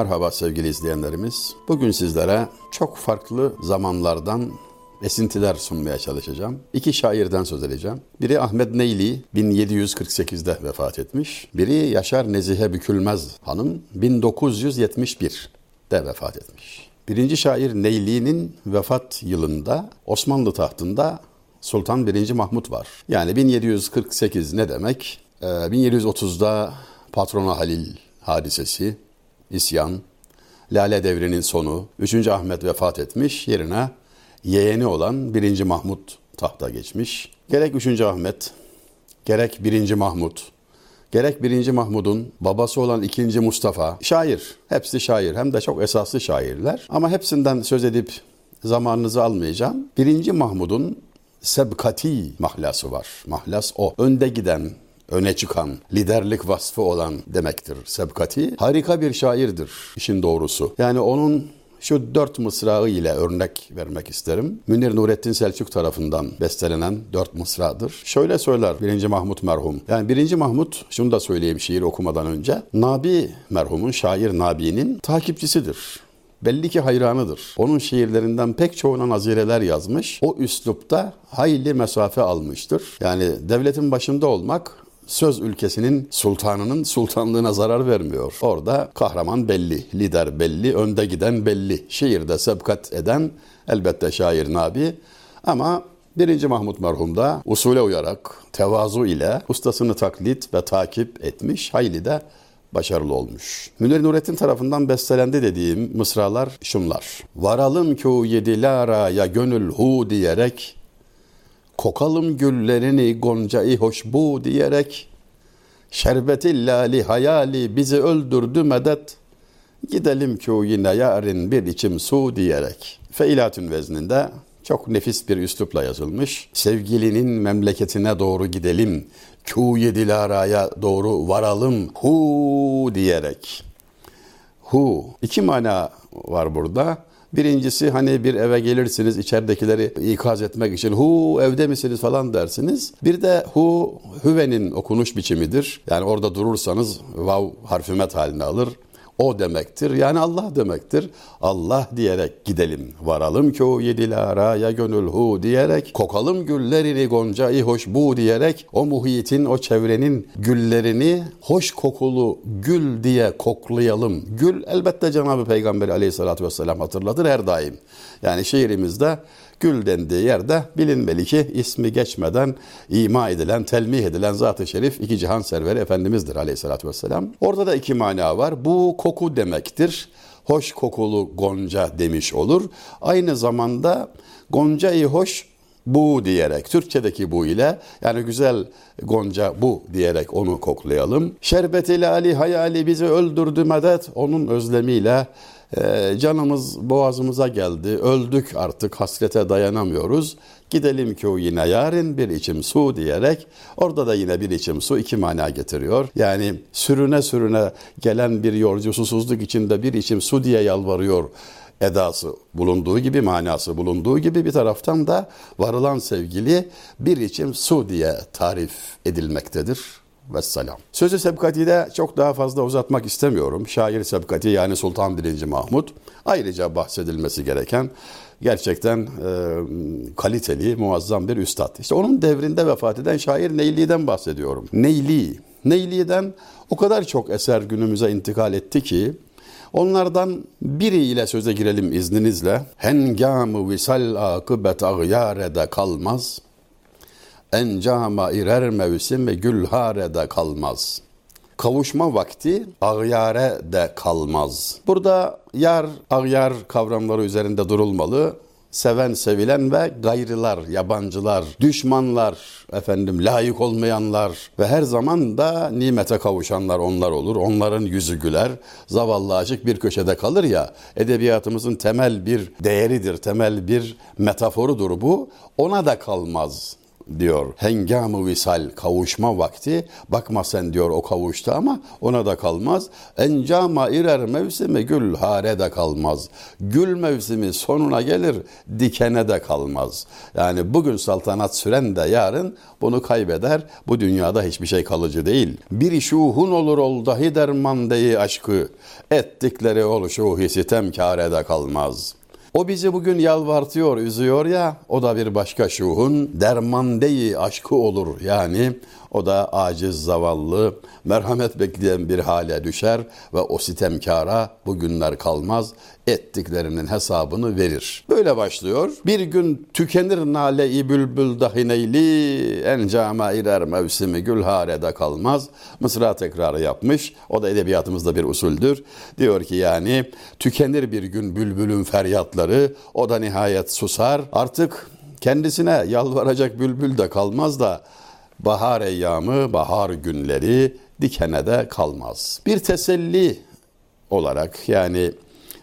Merhaba sevgili izleyenlerimiz. Bugün sizlere çok farklı zamanlardan esintiler sunmaya çalışacağım. İki şairden söz edeceğim. Biri Ahmet Neyli 1748'de vefat etmiş. Biri Yaşar Nezihe Bükülmez Hanım 1971'de vefat etmiş. Birinci şair Neyli'nin vefat yılında Osmanlı tahtında Sultan 1. Mahmut var. Yani 1748 ne demek? Ee, 1730'da Patrona Halil hadisesi, isyan, Lale devrinin sonu, 3. Ahmet vefat etmiş, yerine yeğeni olan 1. Mahmut tahta geçmiş. Gerek 3. Ahmet, gerek 1. Mahmut, gerek 1. Mahmud'un babası olan 2. Mustafa, şair, hepsi şair hem de çok esaslı şairler. Ama hepsinden söz edip zamanınızı almayacağım. 1. Mahmud'un sebkati mahlası var. Mahlas o. Önde giden, öne çıkan, liderlik vasfı olan demektir sebkati. Harika bir şairdir işin doğrusu. Yani onun şu dört mısrağı ile örnek vermek isterim. Münir Nurettin Selçuk tarafından bestelenen dört mısradır. Şöyle söyler birinci Mahmut merhum. Yani birinci Mahmut, şunu da söyleyeyim şiir okumadan önce. Nabi merhumun, şair Nabi'nin takipçisidir belli ki hayranıdır. Onun şiirlerinden pek çoğuna nazireler yazmış. O üslupta hayli mesafe almıştır. Yani devletin başında olmak söz ülkesinin sultanının sultanlığına zarar vermiyor. Orada kahraman belli, lider belli, önde giden belli. Şiirde sebkat eden elbette şair Nabi ama Birinci Mahmut merhum da usule uyarak, tevazu ile ustasını taklit ve takip etmiş, hayli de başarılı olmuş. Münir Nurettin tarafından bestelendi dediğim mısralar şunlar. Varalım ki yedilara ya gönül hu diyerek kokalım güllerini goncayı hoşbu diyerek şerbeti lali hayali bizi öldürdü medet gidelim ki yine yarın bir içim su diyerek feilatün vezninde çok nefis bir üslupla yazılmış. Sevgilinin memleketine doğru gidelim. Kûye dilaraya doğru varalım. Hu diyerek. Hu. iki mana var burada. Birincisi hani bir eve gelirsiniz içeridekileri ikaz etmek için hu evde misiniz falan dersiniz. Bir de hu hüvenin okunuş biçimidir. Yani orada durursanız vav harfimet haline alır o demektir. Yani Allah demektir. Allah diyerek gidelim. Varalım ki o yedilara gönül hu diyerek kokalım güllerini gonca hoş bu diyerek o muhitin o çevrenin güllerini hoş kokulu gül diye koklayalım. Gül elbette Cenab-ı Peygamber aleyhissalatü vesselam hatırlatır her daim. Yani şiirimizde Gül dendiği yerde bilinmeli ki ismi geçmeden ima edilen, telmih edilen Zat-ı Şerif iki cihan serveri Efendimiz'dir aleyhissalatü vesselam. Orada da iki mana var. Bu koku demektir. Hoş kokulu gonca demiş olur. Aynı zamanda goncayı hoş bu diyerek Türkçedeki bu ile yani güzel gonca bu diyerek onu koklayalım. Şerbeti Ali hayali bizi öldürdü medet onun özlemiyle ee, canımız boğazımıza geldi, öldük artık hasrete dayanamıyoruz. Gidelim ki o yine yarın bir içim su diyerek orada da yine bir içim su iki mana getiriyor. Yani sürüne sürüne gelen bir yolcu susuzluk içinde bir içim su diye yalvarıyor edası bulunduğu gibi manası bulunduğu gibi bir taraftan da varılan sevgili bir içim su diye tarif edilmektedir vesselam. Sözü Sebkati'de çok daha fazla uzatmak istemiyorum. Şair Sebkati yani Sultan 1. Mahmut ayrıca bahsedilmesi gereken gerçekten e, kaliteli, muazzam bir üstad. İşte onun devrinde vefat eden şair Neyli'den bahsediyorum. Neyli, Neyli'den o kadar çok eser günümüze intikal etti ki Onlardan biriyle söze girelim izninizle. Hengamı visal akıbet ağyarede kalmaz encama irer mevsim gülharede kalmaz. Kavuşma vakti ağyare de kalmaz. Burada yar, ağyar kavramları üzerinde durulmalı seven sevilen ve gayrılar, yabancılar, düşmanlar, efendim layık olmayanlar ve her zaman da nimete kavuşanlar onlar olur. Onların yüzü güler. Zavallı aşık bir köşede kalır ya. Edebiyatımızın temel bir değeridir, temel bir metaforudur bu. Ona da kalmaz diyor. Hengamı visal kavuşma vakti. Bakma sen diyor o kavuştu ama ona da kalmaz. Encama irer mevsimi gül hare de kalmaz. Gül mevsimi sonuna gelir dikene de kalmaz. Yani bugün saltanat süren de yarın bunu kaybeder. Bu dünyada hiçbir şey kalıcı değil. Bir şuhun olur ol dahi derman deyi aşkı. Ettikleri oluşu sitem kâre de kalmaz.'' O bizi bugün yalvartıyor, üzüyor ya, o da bir başka şuhun dermandeyi aşkı olur. Yani o da aciz, zavallı, merhamet bekleyen bir hale düşer ve o sitemkara bugünler kalmaz, ettiklerinin hesabını verir. Böyle başlıyor. Bir gün tükenir nale-i bülbül dahineyli, encama irer mevsimi gülharede kalmaz. Mısra tekrarı yapmış. O da edebiyatımızda bir usuldür. Diyor ki yani tükenir bir gün bülbülün feryatları, o da nihayet susar. Artık kendisine yalvaracak bülbül de kalmaz da bahar eyyamı, bahar günleri dikene de kalmaz. Bir teselli olarak yani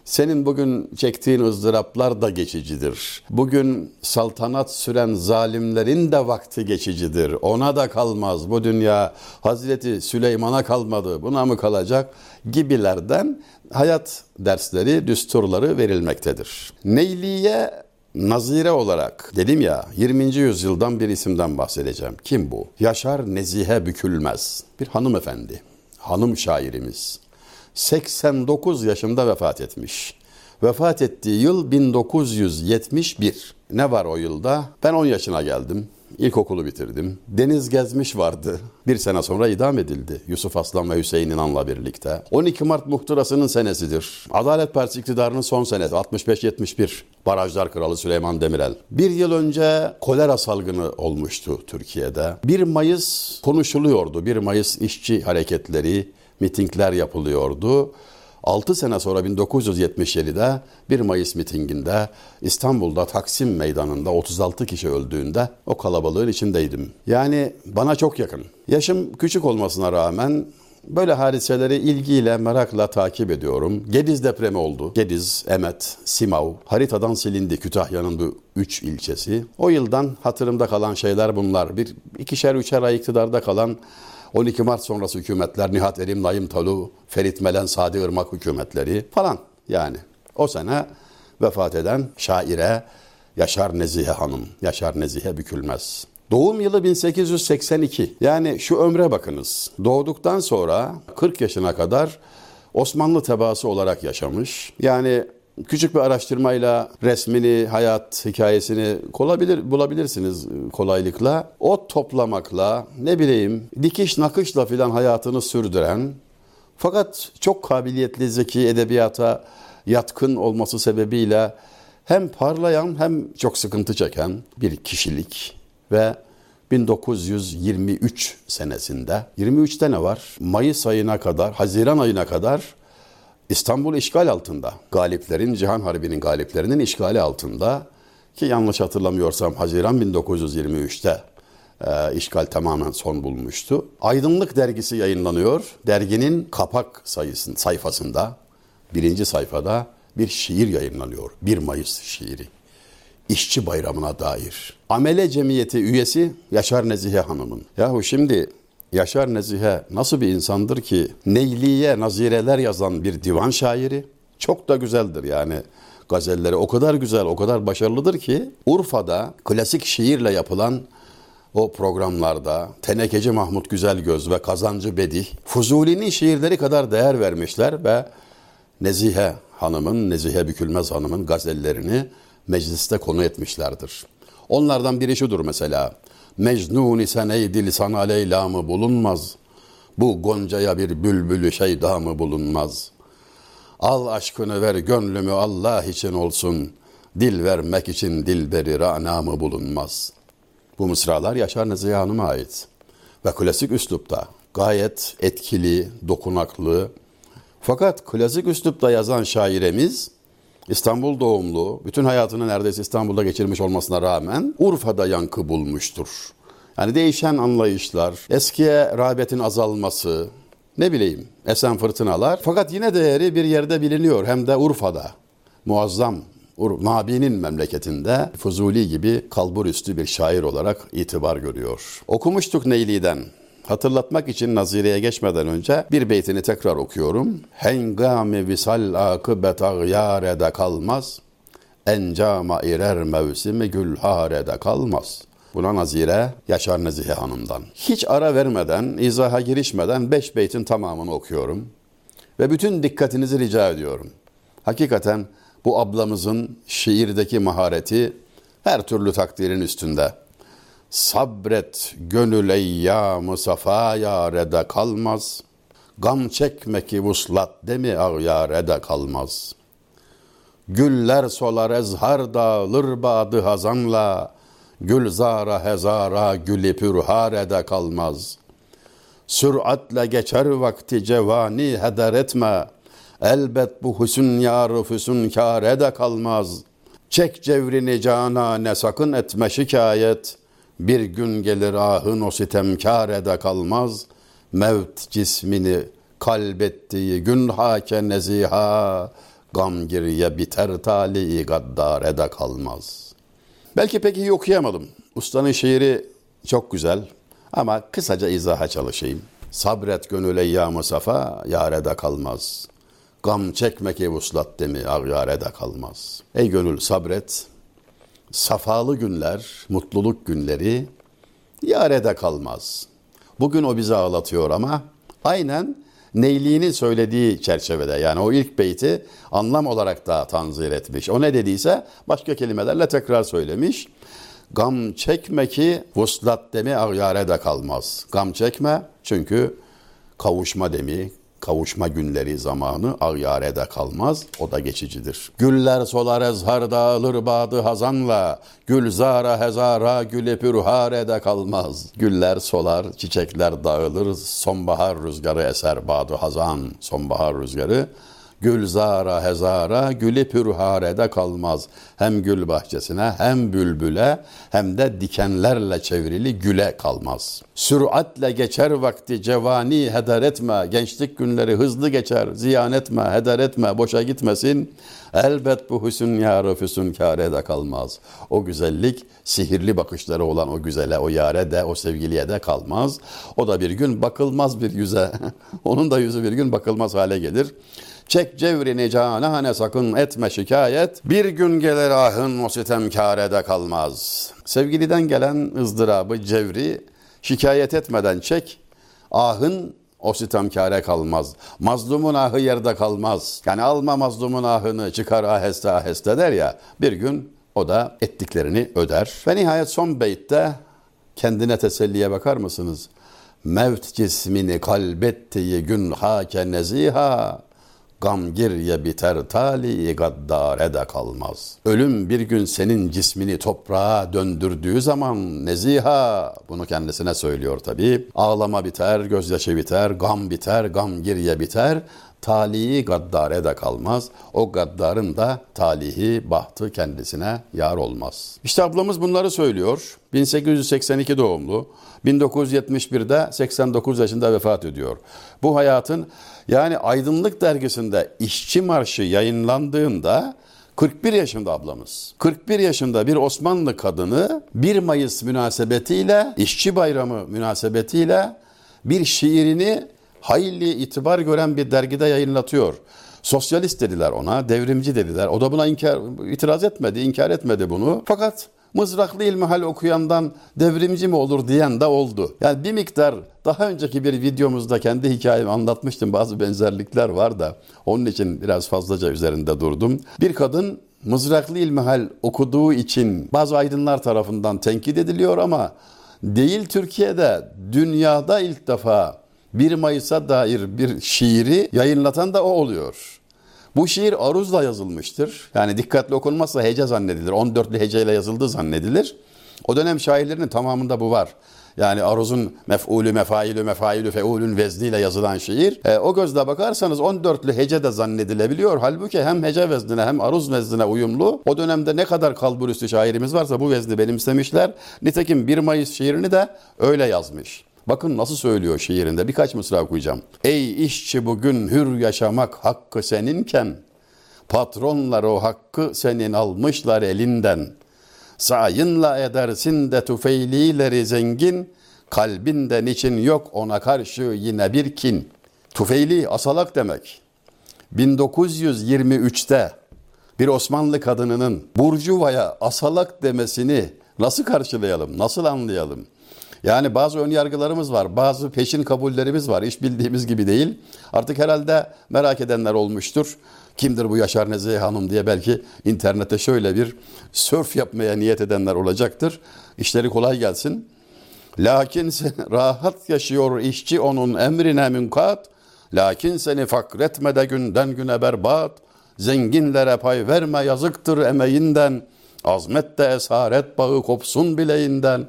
senin bugün çektiğin ızdıraplar da geçicidir. Bugün saltanat süren zalimlerin de vakti geçicidir. Ona da kalmaz. Bu dünya Hazreti Süleyman'a kalmadı. Buna mı kalacak? Gibilerden hayat dersleri, düsturları verilmektedir. Neyliye Nazire olarak dedim ya 20. yüzyıldan bir isimden bahsedeceğim. Kim bu? Yaşar Nezihe Bükülmez. Bir hanımefendi. Hanım şairimiz. 89 yaşında vefat etmiş. Vefat ettiği yıl 1971. Ne var o yılda? Ben 10 yaşına geldim. İlkokulu bitirdim. Deniz Gezmiş vardı. Bir sene sonra idam edildi. Yusuf Aslan ve Hüseyin İnan'la birlikte. 12 Mart muhtırasının senesidir. Adalet Partisi iktidarının son senesi 65-71. Barajlar Kralı Süleyman Demirel. Bir yıl önce kolera salgını olmuştu Türkiye'de. 1 Mayıs konuşuluyordu. 1 Mayıs işçi hareketleri, mitingler yapılıyordu. 6 sene sonra 1977'de 1 Mayıs mitinginde İstanbul'da Taksim Meydanı'nda 36 kişi öldüğünde o kalabalığın içindeydim. Yani bana çok yakın. Yaşım küçük olmasına rağmen Böyle hadiseleri ilgiyle, merakla takip ediyorum. Gediz depremi oldu. Gediz, Emet, Simav haritadan silindi Kütahya'nın bu üç ilçesi. O yıldan hatırımda kalan şeyler bunlar. Bir ikişer üçer ay iktidarda kalan 12 Mart sonrası hükümetler, Nihat Erim, Naim Talu, Ferit Melen, Sadi Irmak hükümetleri falan yani. O sene vefat eden şaire Yaşar Nezihe Hanım, Yaşar Nezihe Bükülmez. Doğum yılı 1882. Yani şu ömre bakınız. Doğduktan sonra 40 yaşına kadar Osmanlı tebaası olarak yaşamış. Yani küçük bir araştırmayla resmini, hayat hikayesini kolabilir, bulabilirsiniz kolaylıkla. O toplamakla, ne bileyim, dikiş nakışla filan hayatını sürdüren, fakat çok kabiliyetli, zeki, edebiyata yatkın olması sebebiyle hem parlayan hem çok sıkıntı çeken bir kişilik ve 1923 senesinde 23'te ne var? Mayıs ayına kadar, Haziran ayına kadar İstanbul işgal altında. Galiplerin, Cihan Harbi'nin galiplerinin işgali altında. Ki yanlış hatırlamıyorsam Haziran 1923'te e, işgal tamamen son bulmuştu. Aydınlık dergisi yayınlanıyor. Derginin kapak sayısın, sayfasında, birinci sayfada bir şiir yayınlanıyor. 1 Mayıs şiiri. İşçi bayramına dair. Amele Cemiyeti üyesi Yaşar Nezihe Hanım'ın. Yahu şimdi Yaşar Nezihe nasıl bir insandır ki Neyliye nazireler yazan bir divan şairi. Çok da güzeldir yani gazelleri o kadar güzel, o kadar başarılıdır ki Urfa'da klasik şiirle yapılan o programlarda Tenekeci Mahmut Güzelgöz ve Kazancı Bedih Fuzuli'nin şiirleri kadar değer vermişler ve Nezihe Hanım'ın, Nezihe Bükülmez Hanım'ın gazellerini mecliste konu etmişlerdir. Onlardan biri şudur mesela. Mecnun isen ey dil sana Leyla mı bulunmaz? Bu goncaya bir bülbülü şeyda mı bulunmaz? Al aşkını ver gönlümü Allah için olsun. Dil vermek için dilberi rana mı bulunmaz? Bu mısralar Yaşar Nezihe Hanım'a ait. Ve klasik üslupta gayet etkili, dokunaklı. Fakat klasik üslupta yazan şairemiz İstanbul doğumlu, bütün hayatını neredeyse İstanbul'da geçirmiş olmasına rağmen Urfa'da yankı bulmuştur. Yani değişen anlayışlar, eskiye rağbetin azalması, ne bileyim esen fırtınalar. Fakat yine değeri bir yerde biliniyor hem de Urfa'da. Muazzam Nabi'nin memleketinde Fuzuli gibi kalburüstü bir şair olarak itibar görüyor. Okumuştuk Neyli'den. Hatırlatmak için Nazire'ye geçmeden önce bir beytini tekrar okuyorum. Hengami visal akıbet ağyarede kalmaz. Encama irer mevsimi gülharede kalmaz. Buna Nazire Yaşar Nezihe Hanım'dan. Hiç ara vermeden, izaha girişmeden beş beytin tamamını okuyorum. Ve bütün dikkatinizi rica ediyorum. Hakikaten bu ablamızın şiirdeki mahareti her türlü takdirin üstünde. Sabret gönül eyyamı safa yarede kalmaz. Gam çekme ki vuslat demi ağyarede kalmaz. Güller solar ezhar dağılır badı hazanla. Gülzara hezara gülü pürharede kalmaz. Süratle geçer vakti cevani heder etme. Elbet bu hüsün yarı füsün kârede kalmaz. Çek cevrini cana ne sakın etme şikayet. Bir gün gelir ahın o sitemkârede kalmaz. Mevt cismini kalbettiği gün hake neziha. Gam giriye biter tali gaddarede kalmaz. Belki pek iyi okuyamadım. Ustanın şiiri çok güzel ama kısaca izaha çalışayım. Sabret gönül eyyamı safa yarede kalmaz. Gam çekme ki vuslat demi ağyarede kalmaz. Ey gönül sabret. Safalı günler, mutluluk günleri yarede kalmaz. Bugün o bizi ağlatıyor ama aynen Neyli'nin söylediği çerçevede yani o ilk beyti anlam olarak da tanzir etmiş. O ne dediyse başka kelimelerle tekrar söylemiş. Gam çekme ki vuslat demi ağyare de kalmaz. Gam çekme çünkü kavuşma demi, kavuşma günleri zamanı ağyarede kalmaz. O da geçicidir. Güller solar ezhar dağılır badı hazanla. Gülzara hezara güle pürharede kalmaz. Güller solar, çiçekler dağılır. Sonbahar rüzgarı eser badı hazan. Sonbahar rüzgarı. Gülzara hezara gülü pürharede kalmaz. Hem gül bahçesine hem bülbüle hem de dikenlerle çevrili güle kalmaz. Süratle geçer vakti cevani heder etme. Gençlik günleri hızlı geçer. Ziyan etme, heder etme, boşa gitmesin. Elbet bu hüsün yarı füsün kârede kalmaz. O güzellik sihirli bakışları olan o güzele, o yare de, o sevgiliye de kalmaz. O da bir gün bakılmaz bir yüze. Onun da yüzü bir gün bakılmaz hale gelir. Çek cevrini canane sakın etme şikayet. Bir gün gelir ahın o sitem kârede kalmaz. Sevgiliden gelen ızdırabı cevri şikayet etmeden çek. Ahın o sitem kâre kalmaz. Mazlumun ahı yerde kalmaz. Yani alma mazlumun ahını çıkar aheste aheste der ya. Bir gün o da ettiklerini öder. Ve nihayet son beytte kendine teselliye bakar mısınız? Mevt cismini kalbettiği gün hake neziha Gam girye biter tali gaddare de kalmaz. Ölüm bir gün senin cismini toprağa döndürdüğü zaman neziha bunu kendisine söylüyor tabi. Ağlama biter, gözyaşı biter, gam biter, gam girye biter. Talihi gaddare de kalmaz. O gaddarın da talihi, bahtı kendisine yar olmaz. İşte ablamız bunları söylüyor. 1882 doğumlu. 1971'de 89 yaşında vefat ediyor. Bu hayatın yani Aydınlık dergisinde İşçi Marşı yayınlandığında 41 yaşında ablamız. 41 yaşında bir Osmanlı kadını 1 Mayıs münasebetiyle, İşçi Bayramı münasebetiyle bir şiirini hayli itibar gören bir dergide yayınlatıyor. Sosyalist dediler ona, devrimci dediler. O da buna inkar, itiraz etmedi, inkar etmedi bunu. Fakat mızraklı ilmihal okuyandan devrimci mi olur diyen de oldu. Yani bir miktar daha önceki bir videomuzda kendi hikayemi anlatmıştım. Bazı benzerlikler var da onun için biraz fazlaca üzerinde durdum. Bir kadın mızraklı ilmihal okuduğu için bazı aydınlar tarafından tenkit ediliyor ama değil Türkiye'de dünyada ilk defa 1 Mayıs'a dair bir şiiri yayınlatan da o oluyor. Bu şiir aruzla yazılmıştır. Yani dikkatli okunmazsa hece zannedilir. 14'lü heceyle yazıldığı zannedilir. O dönem şairlerinin tamamında bu var. Yani aruzun mef'ulü, mefailü, mefailü, feulün vezniyle yazılan şiir. E, o gözle bakarsanız 14'lü hece de zannedilebiliyor. Halbuki hem hece veznine hem aruz veznine uyumlu. O dönemde ne kadar kalburüstü şairimiz varsa bu vezni benimsemişler. Nitekim 1 Mayıs şiirini de öyle yazmış. Bakın nasıl söylüyor şiirinde birkaç mısra okuyacağım. Ey işçi bugün hür yaşamak hakkı seninken Patronlar o hakkı senin almışlar elinden. Sayınla edersin de tufeylileri zengin, kalbinden için yok ona karşı yine bir kin. Tufeyli asalak demek. 1923'te bir Osmanlı kadınının Burjuva'ya asalak demesini nasıl karşılayalım, nasıl anlayalım? Yani bazı ön yargılarımız var, bazı peşin kabullerimiz var. Hiç bildiğimiz gibi değil. Artık herhalde merak edenler olmuştur. Kimdir bu Yaşar Nezihe Hanım diye belki internette şöyle bir sörf yapmaya niyet edenler olacaktır. İşleri kolay gelsin. Lakin sen rahat yaşıyor işçi onun emrine münkat. Lakin seni fakretme de günden güne berbat. Zenginlere pay verme yazıktır emeğinden. Azmet de esaret bağı kopsun bileğinden.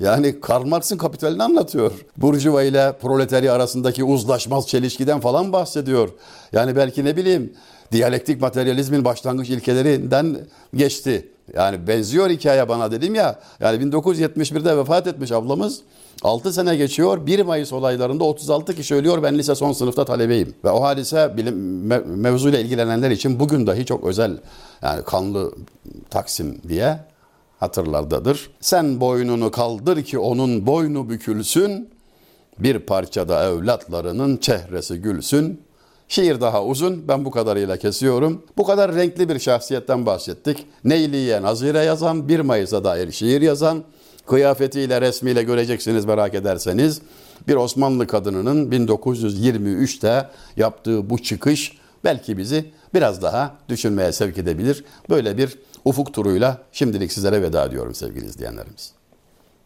Yani Karl Marx'ın kapitalini anlatıyor. Burjuva ile proletarya arasındaki uzlaşmaz çelişkiden falan bahsediyor. Yani belki ne bileyim diyalektik materyalizmin başlangıç ilkelerinden geçti. Yani benziyor hikaye bana dedim ya. Yani 1971'de vefat etmiş ablamız. 6 sene geçiyor. 1 Mayıs olaylarında 36 kişi ölüyor. Ben lise son sınıfta talebeyim. Ve o hadise bilim, me, mevzuyla ilgilenenler için bugün dahi çok özel yani kanlı Taksim diye hatırlardadır. Sen boynunu kaldır ki onun boynu bükülsün. Bir parçada evlatlarının çehresi gülsün. Şiir daha uzun. Ben bu kadarıyla kesiyorum. Bu kadar renkli bir şahsiyetten bahsettik. Neyliye Nazire yazan, 1 Mayıs'a dair şiir yazan, kıyafetiyle resmiyle göreceksiniz merak ederseniz. Bir Osmanlı kadınının 1923'te yaptığı bu çıkış belki bizi biraz daha düşünmeye sevk edebilir. Böyle bir ufuk turuyla şimdilik sizlere veda ediyorum sevgili izleyenlerimiz.